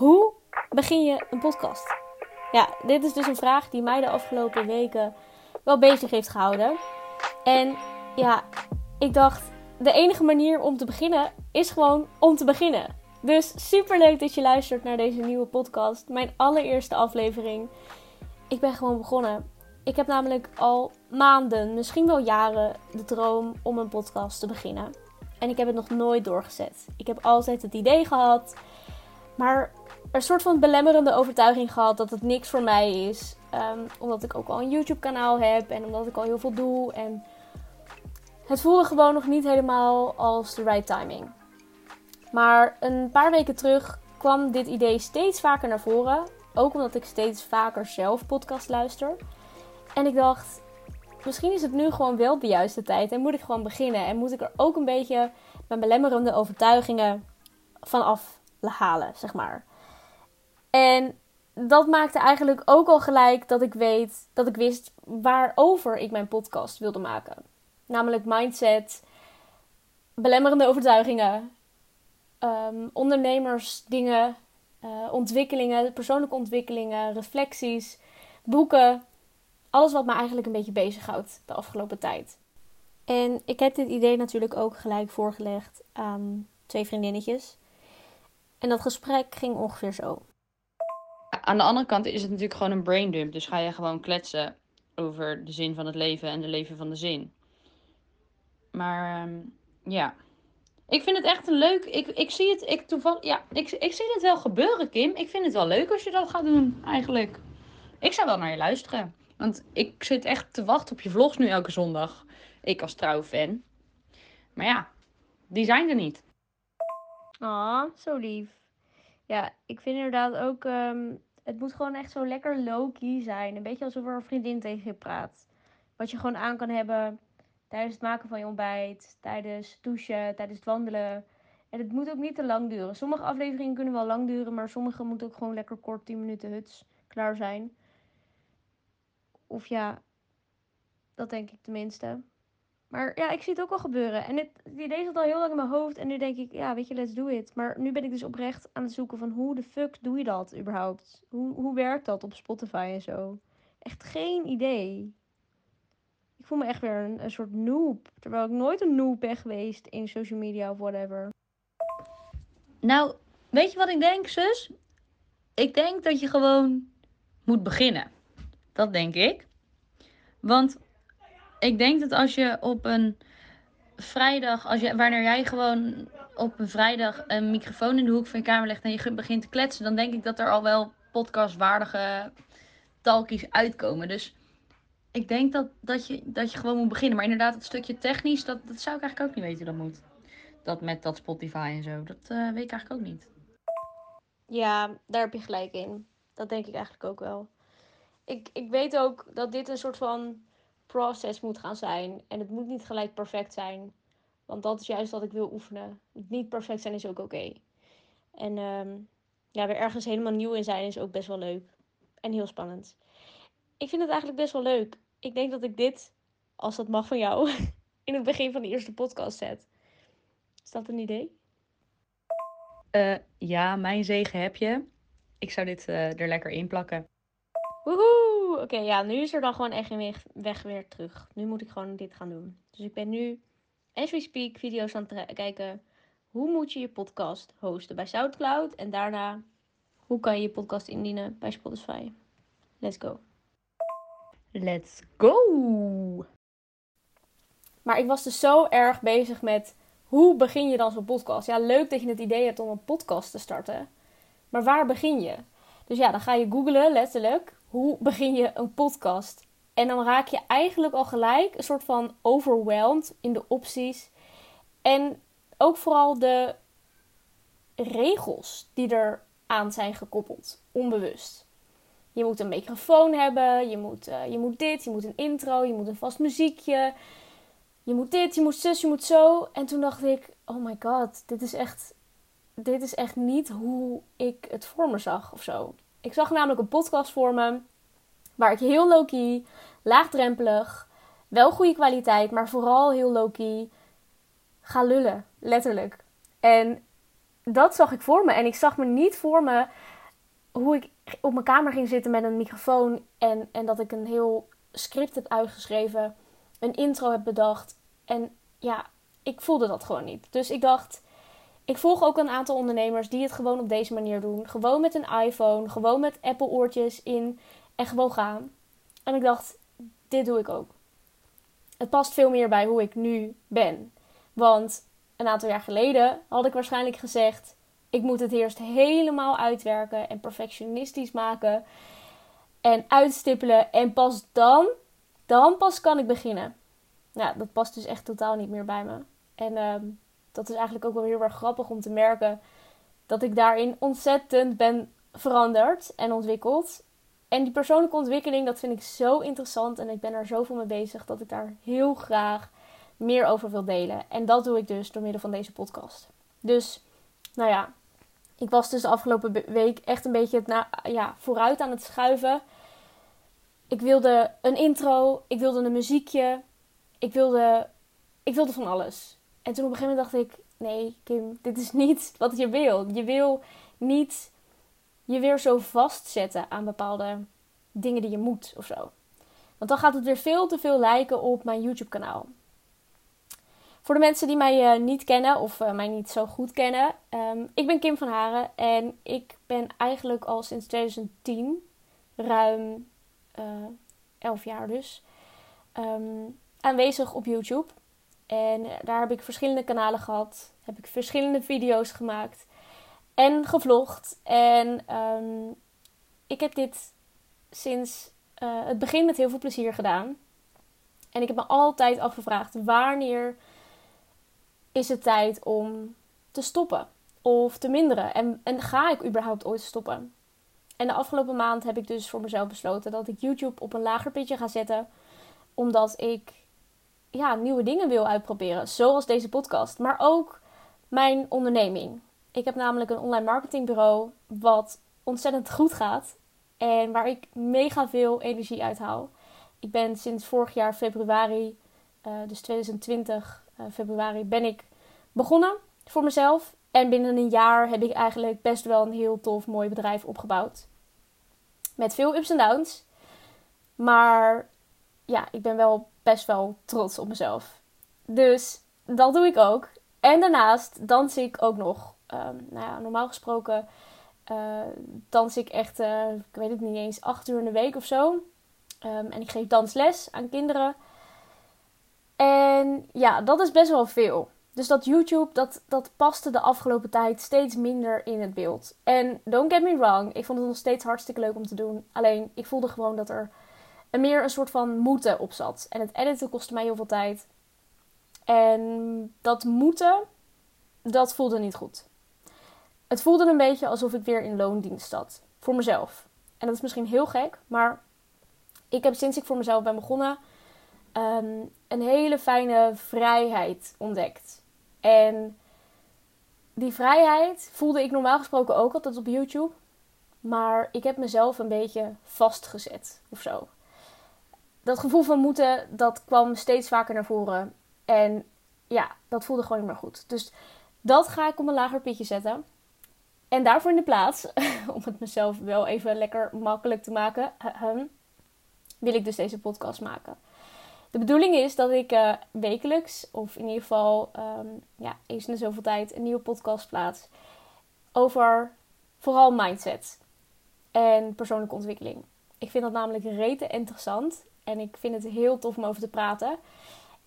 Hoe begin je een podcast? Ja, dit is dus een vraag die mij de afgelopen weken wel bezig heeft gehouden. En ja, ik dacht, de enige manier om te beginnen is gewoon om te beginnen. Dus super leuk dat je luistert naar deze nieuwe podcast. Mijn allereerste aflevering. Ik ben gewoon begonnen. Ik heb namelijk al maanden, misschien wel jaren, de droom om een podcast te beginnen. En ik heb het nog nooit doorgezet. Ik heb altijd het idee gehad, maar een soort van belemmerende overtuiging gehad dat het niks voor mij is. Ehm, omdat ik ook al een YouTube kanaal heb en omdat ik al heel veel doe. En het voelde gewoon nog niet helemaal als de right timing. Maar een paar weken terug kwam dit idee steeds vaker naar voren. Ook omdat ik steeds vaker zelf podcast luister. En ik dacht, misschien is het nu gewoon wel de juiste tijd. En moet ik gewoon beginnen. En moet ik er ook een beetje mijn belemmerende overtuigingen van af halen, zeg maar. En dat maakte eigenlijk ook al gelijk dat ik weet dat ik wist waarover ik mijn podcast wilde maken. Namelijk mindset, belemmerende overtuigingen, um, ondernemersdingen, uh, ontwikkelingen, persoonlijke ontwikkelingen, reflecties, boeken. Alles wat me eigenlijk een beetje bezighoudt de afgelopen tijd. En ik heb dit idee natuurlijk ook gelijk voorgelegd aan twee vriendinnetjes. En dat gesprek ging ongeveer zo. Aan de andere kant is het natuurlijk gewoon een brain dump. Dus ga je gewoon kletsen over de zin van het leven en de leven van de zin. Maar ehm, ja. Ik vind het echt een leuk. Ik, ik zie het. Ik, toevallig, ja, ik, ik zie het wel gebeuren, Kim. Ik vind het wel leuk als je dat gaat doen, eigenlijk. Ik zou wel naar je luisteren. Want ik zit echt te wachten op je vlogs nu elke zondag. Ik als trouw fan. Maar ja, die zijn er niet. Ah, zo lief. Ja, ik vind inderdaad ook, ehm, het moet gewoon echt zo lekker low-key zijn. Een beetje alsof er een vriendin tegen je praat. Wat je gewoon aan kan hebben tijdens het maken van je ontbijt, tijdens het douchen, tijdens het wandelen. En het moet ook niet te lang duren. Sommige afleveringen kunnen wel lang duren, maar sommige moeten ook gewoon lekker kort 10 minuten huts klaar zijn. Of ja, dat denk ik tenminste. Maar ja, ik zie het ook wel gebeuren. En het idee zat al heel lang in mijn hoofd. En nu denk ik, ja, weet je, let's do it. Maar nu ben ik dus oprecht aan het zoeken van hoe de fuck doe je dat überhaupt? Hoe, hoe werkt dat op Spotify en zo? Echt geen idee. Ik voel me echt weer een, een soort noob. Terwijl ik nooit een noob ben geweest in social media of whatever. Nou, weet je wat ik denk, zus? Ik denk dat je gewoon moet beginnen. Dat denk ik. Want ik denk dat als je op een vrijdag, als je, wanneer jij gewoon op een vrijdag een microfoon in de hoek van je kamer legt en je begint te kletsen, dan denk ik dat er al wel podcastwaardige talkies uitkomen. Dus ik denk dat, dat, je, dat je gewoon moet beginnen. Maar inderdaad, het stukje technisch, dat, dat zou ik eigenlijk ook niet weten dat moet. Dat met dat Spotify en zo, dat uh, weet ik eigenlijk ook niet. Ja, daar heb je gelijk in. Dat denk ik eigenlijk ook wel. Ik, ik weet ook dat dit een soort van process moet gaan zijn. En het moet niet gelijk perfect zijn. Want dat is juist wat ik wil oefenen. Niet perfect zijn is ook oké. En um, ja, weer ergens helemaal nieuw in zijn is ook best wel leuk. En heel spannend. Ik vind het eigenlijk best wel leuk. Ik denk dat ik dit, als dat mag van jou, in het begin van de eerste podcast zet. Is dat een idee? Uh, ja, mijn zegen heb je. Ik zou dit uh, er lekker in plakken. Woehoe! Oké, ja, nu is er dan gewoon echt een weg, weg weer terug. Nu moet ik gewoon dit gaan doen. Dus ik ben nu, as we speak, video's aan het kijken. Hoe moet je je podcast hosten bij SoundCloud? En daarna, hoe kan je je podcast indienen bij Spotify? Let's go. Let's go! Maar ik was dus zo erg bezig met hoe begin je dan zo'n podcast? Ja, leuk dat je het idee hebt om een podcast te starten. Maar waar begin je? Dus ja, dan ga je googlen, letterlijk hoe begin je een podcast? En dan raak je eigenlijk al gelijk een soort van overwhelmed in de opties. En ook vooral de regels die er aan zijn gekoppeld, onbewust. Je moet een microfoon hebben, je moet, uh, je moet dit, je moet een intro, je moet een vast muziekje. Je moet dit, je moet zus, je moet zo. En toen dacht ik, oh my god, dit is echt, dit is echt niet hoe ik het voor me zag of zo. Ik zag namelijk een podcast voor me. Waar ik heel low-key, laagdrempelig, wel goede kwaliteit, maar vooral heel low-key ga lullen. Letterlijk. En dat zag ik voor me. En ik zag me niet voor me hoe ik op mijn kamer ging zitten met een microfoon. En, en dat ik een heel script heb uitgeschreven. Een intro heb bedacht. En ja, ik voelde dat gewoon niet. Dus ik dacht, ik volg ook een aantal ondernemers die het gewoon op deze manier doen. Gewoon met een iPhone, gewoon met Apple oortjes in en gewoon gaan. En ik dacht, dit doe ik ook. Het past veel meer bij hoe ik nu ben. Want een aantal jaar geleden had ik waarschijnlijk gezegd: ik moet het eerst helemaal uitwerken en perfectionistisch maken en uitstippelen en pas dan, dan pas kan ik beginnen. Nou, dat past dus echt totaal niet meer bij me. En ehm, dat is eigenlijk ook wel heel erg grappig om te merken dat ik daarin ontzettend ben veranderd en ontwikkeld. En die persoonlijke ontwikkeling, dat vind ik zo interessant en ik ben er zoveel mee bezig dat ik daar heel graag meer over wil delen. En dat doe ik dus door middel van deze podcast. Dus, nou ja, ik was dus de afgelopen week echt een beetje na, ja, vooruit aan het schuiven. Ik wilde een intro, ik wilde een muziekje, ik wilde, ik wilde van alles. En toen op een gegeven moment dacht ik: nee, Kim, dit is niet wat je wil. Je wil niet je weer zo vastzetten aan bepaalde dingen die je moet of zo. Want dan gaat het weer veel te veel lijken op mijn YouTube-kanaal. Voor de mensen die mij uh, niet kennen of uh, mij niet zo goed kennen, um, ik ben Kim van Haren en ik ben eigenlijk al sinds 2010, ruim uh, eh, 11 jaar dus, um, aanwezig op YouTube. En daar heb ik verschillende kanalen gehad, heb ik verschillende video's gemaakt en gevlogd. En um, ik heb dit sinds het begin met heel veel plezier gedaan. En ik heb me altijd afgevraagd wanneer is het tijd om te stoppen of te minderen? En, en ga ik überhaupt ooit stoppen? En de afgelopen maand heb ik dus voor mezelf besloten dat ik YouTube op een lager pitje ga zetten. Omdat ik ja, nieuwe dingen wil uitproberen. Zoals deze podcast. Maar ook mijn onderneming. Ik heb namelijk een online marketingbureau wat ontzettend goed gaat. En waar ik mega veel energie uit haal. Ik ben sinds vorig jaar februari, uh, dus 2020, uh, februari ben ik begonnen voor mezelf. En binnen een jaar heb ik eigenlijk best wel een heel tof, mooi bedrijf opgebouwd. Met veel ups en downs. Maar ja, ik ben wel best wel trots op mezelf. Dus dat doe ik ook. En daarnaast dans ik ook nog. Um, nou ja, normaal gesproken uh, dans ik echt, uh, ik weet het niet eens, acht uur in de week of zo. Um, en ik geef dansles aan kinderen. En ja, dat is best wel veel. Dus dat YouTube, dat, dat paste de afgelopen tijd steeds minder in het beeld. En don't get me wrong, ik vond het nog steeds hartstikke leuk om te doen. Alleen, ik voelde gewoon dat er meer een soort van moeten op zat. En het editen kostte mij heel veel tijd. En dat moeten, dat voelde niet goed. Het voelde een beetje alsof ik weer in loondienst zat. Voor mezelf. En dat is misschien heel gek, maar ik heb sinds ik voor mezelf ben begonnen um, een hele fijne vrijheid ontdekt. En die vrijheid voelde ik normaal gesproken ook altijd op YouTube. Maar ik heb mezelf een beetje vastgezet of zo. Dat gevoel van moeten, dat kwam steeds vaker naar voren. En ja, dat voelde gewoon niet meer goed. Dus dat ga ik op een lager pitje zetten. En daarvoor in de plaats, om het mezelf wel even lekker makkelijk te maken, wil ik dus deze podcast maken. De bedoeling is dat ik uh, wekelijks, of in ieder geval um, ja, eens in de zoveel tijd, een nieuwe podcast plaats. Over vooral mindset en persoonlijke ontwikkeling. Ik vind dat namelijk rete interessant. En ik vind het heel tof om over te praten.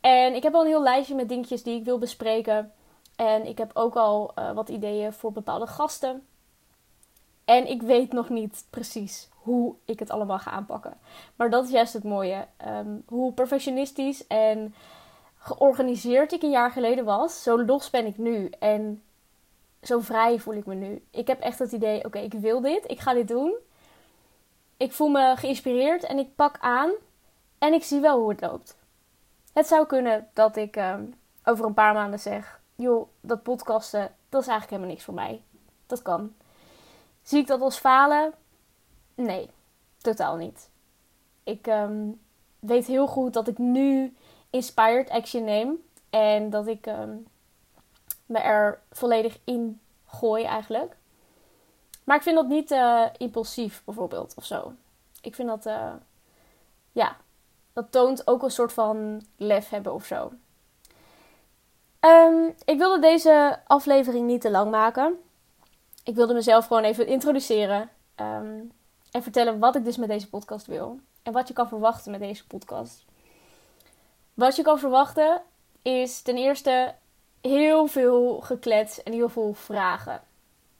En ik heb al een heel lijstje met dingetjes die ik wil bespreken. En ik heb ook al uh, wat ideeën voor bepaalde gasten. En ik weet nog niet precies hoe ik het allemaal ga aanpakken. Maar dat is juist het mooie. Um, hoe perfectionistisch en georganiseerd ik een jaar geleden was, zo los ben ik nu. En zo vrij voel ik me nu. Ik heb echt het idee: oké, ik wil dit, ik ga dit doen. Ik voel me geïnspireerd en ik pak aan en ik zie wel hoe het loopt. Het zou kunnen dat ik um, over een paar maanden zeg: joh, dat podcasten, dat is eigenlijk helemaal niks voor mij. Dat kan. Zie ik dat als falen? Nee, totaal niet. Ik um, weet heel goed dat ik nu inspired action neem. En dat ik um, me er volledig in gooi eigenlijk. Maar ik vind dat niet uh, impulsief bijvoorbeeld of zo. Ik vind dat, uh, ja, dat toont ook een soort van lef hebben of zo. Um, ik wilde deze aflevering niet te lang maken. Ik wilde mezelf gewoon even introduceren. Um, en vertellen wat ik dus met deze podcast wil. En wat je kan verwachten met deze podcast. Wat je kan verwachten is ten eerste heel veel geklets en heel veel vragen.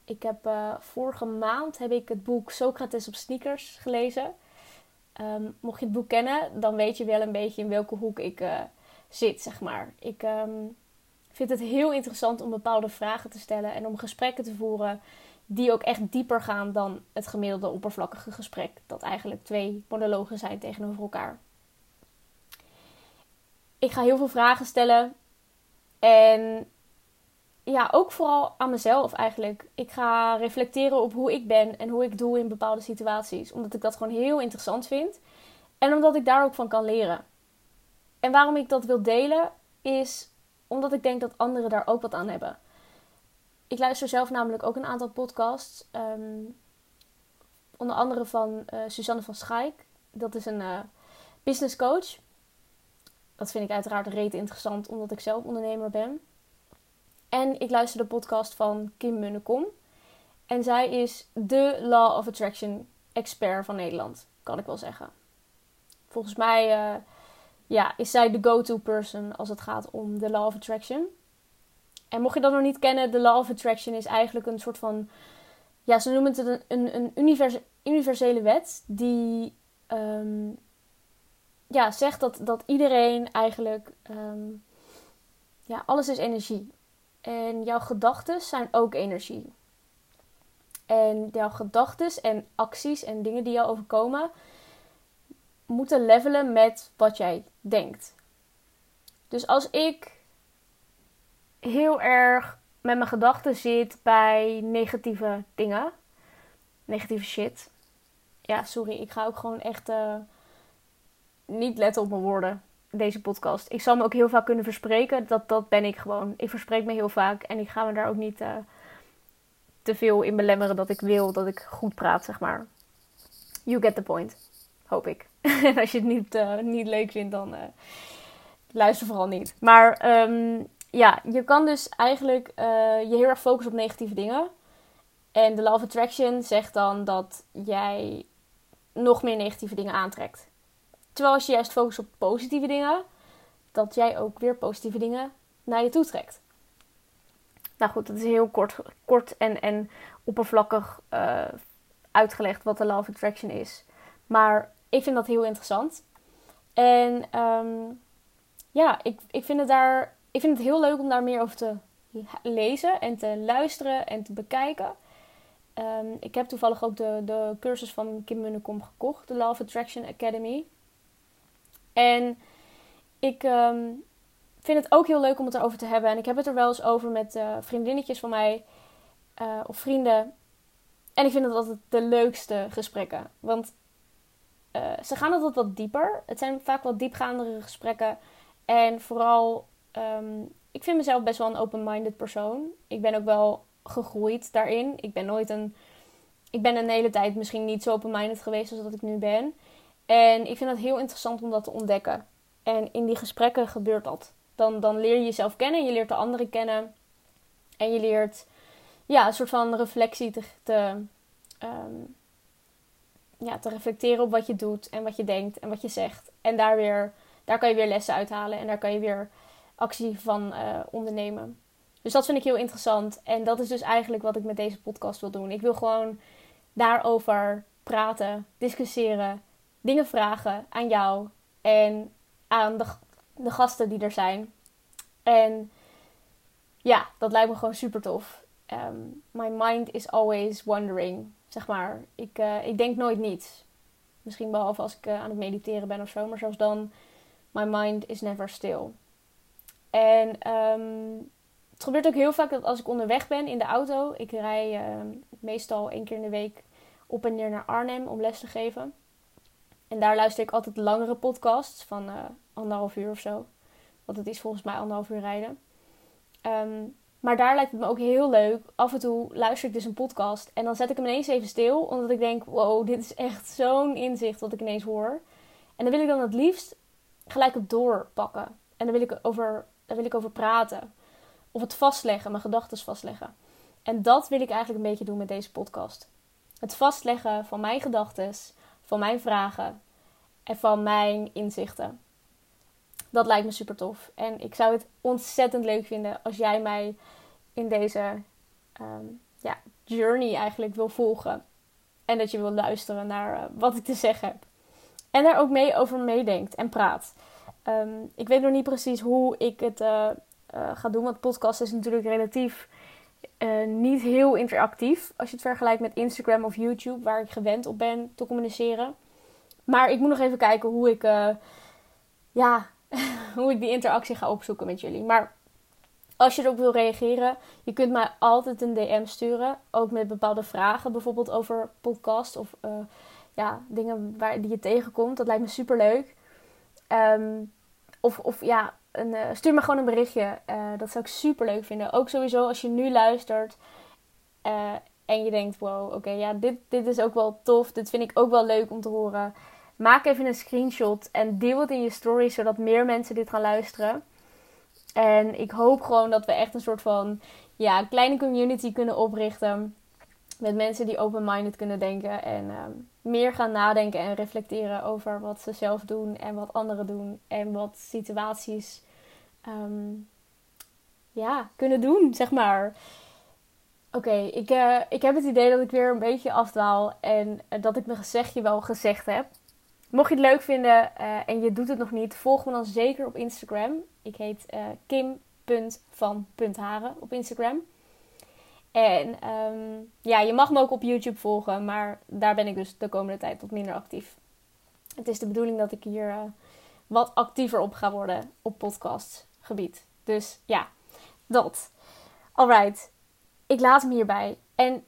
Ik heb uh, vorige maand heb ik het boek Socrates op sneakers gelezen. Um, mocht je het boek kennen, dan weet je wel een beetje in welke hoek ik uh, zit, zeg maar. Ik um, vind het heel interessant om bepaalde vragen te stellen en om gesprekken te voeren die ook echt dieper gaan dan het gemiddelde oppervlakkige gesprek, dat eigenlijk twee monologen zijn tegenover elkaar. Ik ga heel veel vragen stellen en ja, ook vooral aan mezelf eigenlijk. Ik ga reflecteren op hoe ik ben en hoe ik doe in bepaalde situaties, omdat ik dat gewoon heel interessant vind en omdat ik daar ook van kan leren. En waarom ik dat wil delen is omdat ik denk dat anderen daar ook wat aan hebben. Ik luister zelf namelijk ook een aantal podcasts. Ehm, onder andere van uh, Suzanne van Schaik. Dat is een uh, business coach. Dat vind ik uiteraard reet interessant, omdat ik zelf ondernemer ben. En ik luister de podcast van Kim Munnekom. En zij is de Law of Attraction expert van Nederland, kan ik wel zeggen. Volgens mij uh, ja, is zij de go-to person als het gaat om de Law of Attraction. En mocht je dat nog niet kennen, de Law of Attraction is eigenlijk een soort van. Ja, ze noemen het een, een, een univers, universele wet die um, ja, zegt dat, dat iedereen eigenlijk. Um, ja, alles is energie. En jouw gedachten zijn ook energie. En jouw gedachten en acties en dingen die jou overkomen, moeten levelen met wat jij denkt. Dus als ik heel erg met mijn gedachten zit bij negatieve dingen. Negatieve shit. Ja, sorry. Ik ga ook gewoon echt uh, niet letten op mijn woorden. Deze podcast. Ik zal me ook heel vaak kunnen verspreken. Dat, dat ben ik gewoon. Ik verspreek me heel vaak. En ik ga me daar ook niet uh, te veel in belemmeren dat ik wil dat ik goed praat, zeg maar. You get the point. Hoop ik. en als je het niet, uh, niet leuk vindt, dan luister vooral niet. Maar um, ja, je kan dus eigenlijk je heel erg focussen op negatieve dingen. En de Law of Attraction zegt dan dat jij nog meer negatieve dingen aantrekt. Terwijl als je juist focust op positieve dingen, dat jij ook weer positieve dingen naar je toe trekt. Nou goed, dat is heel kort, kort en, en oppervlakkig uh, uitgelegd wat de Law of Attraction is. Maar ik vind dat heel interessant. En um, ja, ik, ik vind het daar ik vind het heel leuk om daar meer over te lezen en te luisteren en te bekijken. Um, ik heb toevallig ook de, de cursus van Kim Munnekom gekocht, de Law of Attraction Academy. En ik um, vind het ook heel leuk om het erover te hebben. En ik heb het er wel eens over met uh, vriendinnetjes van mij uh, of vrienden. En ik vind het altijd de leukste gesprekken. Want uh, ze gaan altijd wat dieper. Het zijn vaak wat diepgaandere gesprekken. En vooral Um, ik vind mezelf best wel een open-minded persoon. Ik ben ook wel gegroeid daarin. Ik ben nooit een. Ik ben een hele tijd misschien niet zo open-minded geweest als dat ik nu ben. En ik vind het heel interessant om dat te ontdekken. En in die gesprekken gebeurt dat. Dan, dan leer je jezelf kennen, je leert de anderen kennen. En je leert ja, een soort van reflectie te, um, ja, te reflecteren op wat je doet en wat je denkt en wat je zegt. En daar, weer, daar kan je weer lessen uithalen en daar kan je weer actie van uh, ondernemen. Dus dat vind ik heel interessant. En dat is dus eigenlijk wat ik met deze podcast wil doen. Ik wil gewoon daarover praten, discussiëren, dingen vragen aan jou en aan de, gasten die er zijn. En ja, dat lijkt me gewoon super tof. Um, my mind is always wondering, zeg maar. Ik, uh, ik denk nooit niets. Misschien behalve als ik uh, aan het mediteren ben of zo. Maar zelfs dan, my mind is never still. En um, het gebeurt ook heel vaak dat als ik onderweg ben in de auto, ik rij uh, meestal één keer in de week op en neer naar Arnhem om les te geven. En daar luister ik altijd langere podcasts van uh, anderhalf uur of zo. Want het is volgens mij anderhalf uur rijden. Um, Maar daar lijkt het me ook heel leuk. Af en toe luister ik dus een podcast en dan zet ik hem ineens even stil. Omdat ik denk, wow, dit is echt zo'n inzicht wat ik ineens hoor. En dan wil ik dan het liefst gelijk op doorpakken. En dan wil ik over, daar wil ik over praten. Of het vastleggen, mijn gedachten vastleggen. En dat wil ik eigenlijk een beetje doen met deze podcast. Het vastleggen van mijn gedachten, van mijn vragen en van mijn inzichten. Dat lijkt me super tof. En ik zou het ontzettend leuk vinden als jij mij in deze ehm, ja, journey eigenlijk wil volgen. En dat je wil luisteren naar eh, wat ik te zeggen heb. En daar ook mee over meedenkt en praat. Ehm, ik weet nog niet precies hoe ik het uh, ga doen. Want podcast is natuurlijk relatief niet heel interactief. Als je het vergelijkt met Instagram of YouTube, waar ik gewend op ben te communiceren. Maar ik moet nog even kijken hoe ik, ja, hoe ik die interactie ga opzoeken met jullie. Maar als je erop wil reageren, je kunt mij altijd een DM sturen. Ook met bepaalde vragen, bijvoorbeeld over podcast of uh, ja, dingen waar, die je tegenkomt. Dat lijkt me super leuk. Ehm, of, of ja, een, uh, stuur me gewoon een berichtje. Uh, dat zou ik super leuk vinden. Ook sowieso als je nu luistert en je denkt: wow, oké, ja, dit, dit is ook wel tof. Dit vind ik ook wel leuk om te horen. Maak even een screenshot en deel het in je story zodat meer mensen dit gaan luisteren. En ik hoop gewoon dat we echt een soort van ja, kleine community kunnen oprichten. Met mensen die open-minded kunnen denken. En ehm, meer gaan nadenken en reflecteren over wat ze zelf doen en wat anderen doen. En wat situaties ehm, ja, kunnen doen, zeg maar. Oké, ik, uh, ik heb het idee dat ik weer een beetje afdwaal. En dat ik mijn gezegdje wel gezegd heb. Mocht je het leuk vinden uh, en je doet het nog niet, volg me dan zeker op Instagram. Ik heet kim.van.haren op Instagram. En um, ja, je mag me ook op YouTube volgen, maar daar ben ik dus de komende tijd wat minder actief. Het is de bedoeling dat ik hier uh, wat actiever op ga worden op podcastgebied. Dus ja, dat. Alright, ik laat hem hierbij. En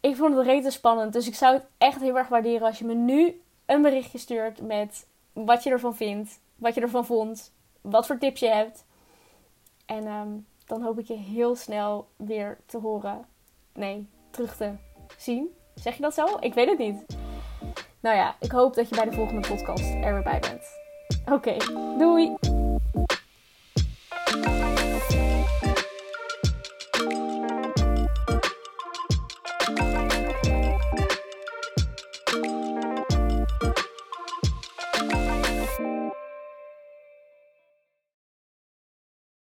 ik vond het rete spannend, dus ik zou het echt heel erg waarderen als je me nu een berichtje stuurt met wat je ervan vindt, wat je ervan vond, wat voor tips je hebt. En um, dan hoop ik je heel snel weer te horen. Nee, terug te zien. Zeg je dat zo? Ik weet het niet. Nou ja, ik hoop dat je bij de volgende podcast er weer bij bent. Oké, doei!